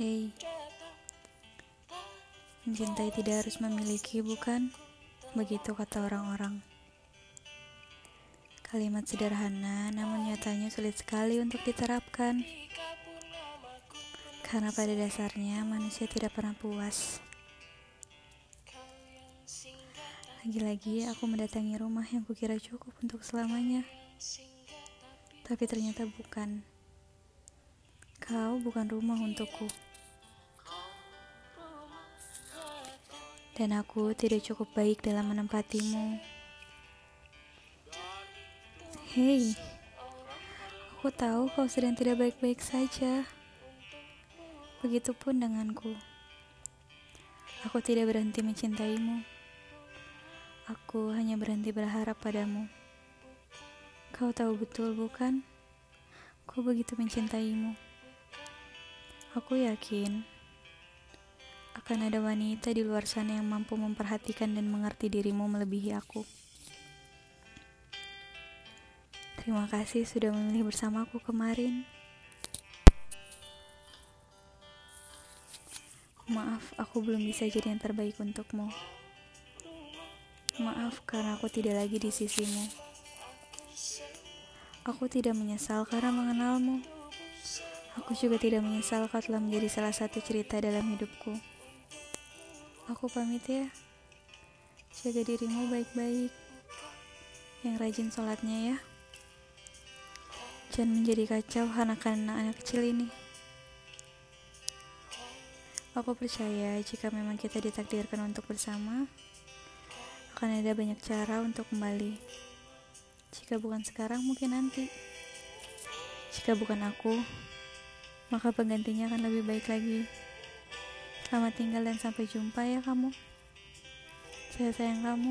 Hei, mencintai tidak harus memiliki, bukan? Begitu kata orang-orang. Kalimat sederhana, namun nyatanya sulit sekali untuk diterapkan. Karena pada dasarnya manusia tidak pernah puas. Lagi-lagi aku mendatangi rumah yang kukira cukup untuk selamanya. Tapi ternyata bukan. Kau bukan rumah untukku. Dan aku tidak cukup baik dalam menempatimu. Hei, aku tahu kau sedang tidak baik-baik saja. Begitupun denganku. Aku tidak berhenti mencintaimu. Aku hanya berhenti berharap padamu. Kau tahu betul, bukan? Ku begitu mencintaimu. Aku yakin akan ada wanita di luar sana yang mampu memperhatikan dan mengerti dirimu melebihi aku. Terima kasih sudah memilih bersamaku kemarin. Maaf, aku belum bisa jadi yang terbaik untukmu. Maaf karena aku tidak lagi di sisimu. Aku tidak menyesal karena mengenalmu. Aku juga tidak menyesal kau telah menjadi salah satu cerita dalam hidupku. Aku pamit ya. Jaga dirimu baik-baik. Yang rajin sholatnya ya. Jangan menjadi kacau karena anak kecil ini. Aku percaya jika memang kita ditakdirkan untuk bersama, akan ada banyak cara untuk kembali. Jika bukan sekarang, mungkin nanti. Jika bukan aku, maka penggantinya akan lebih baik lagi. Selamat tinggal dan sampai jumpa ya kamu. Saya sayang kamu.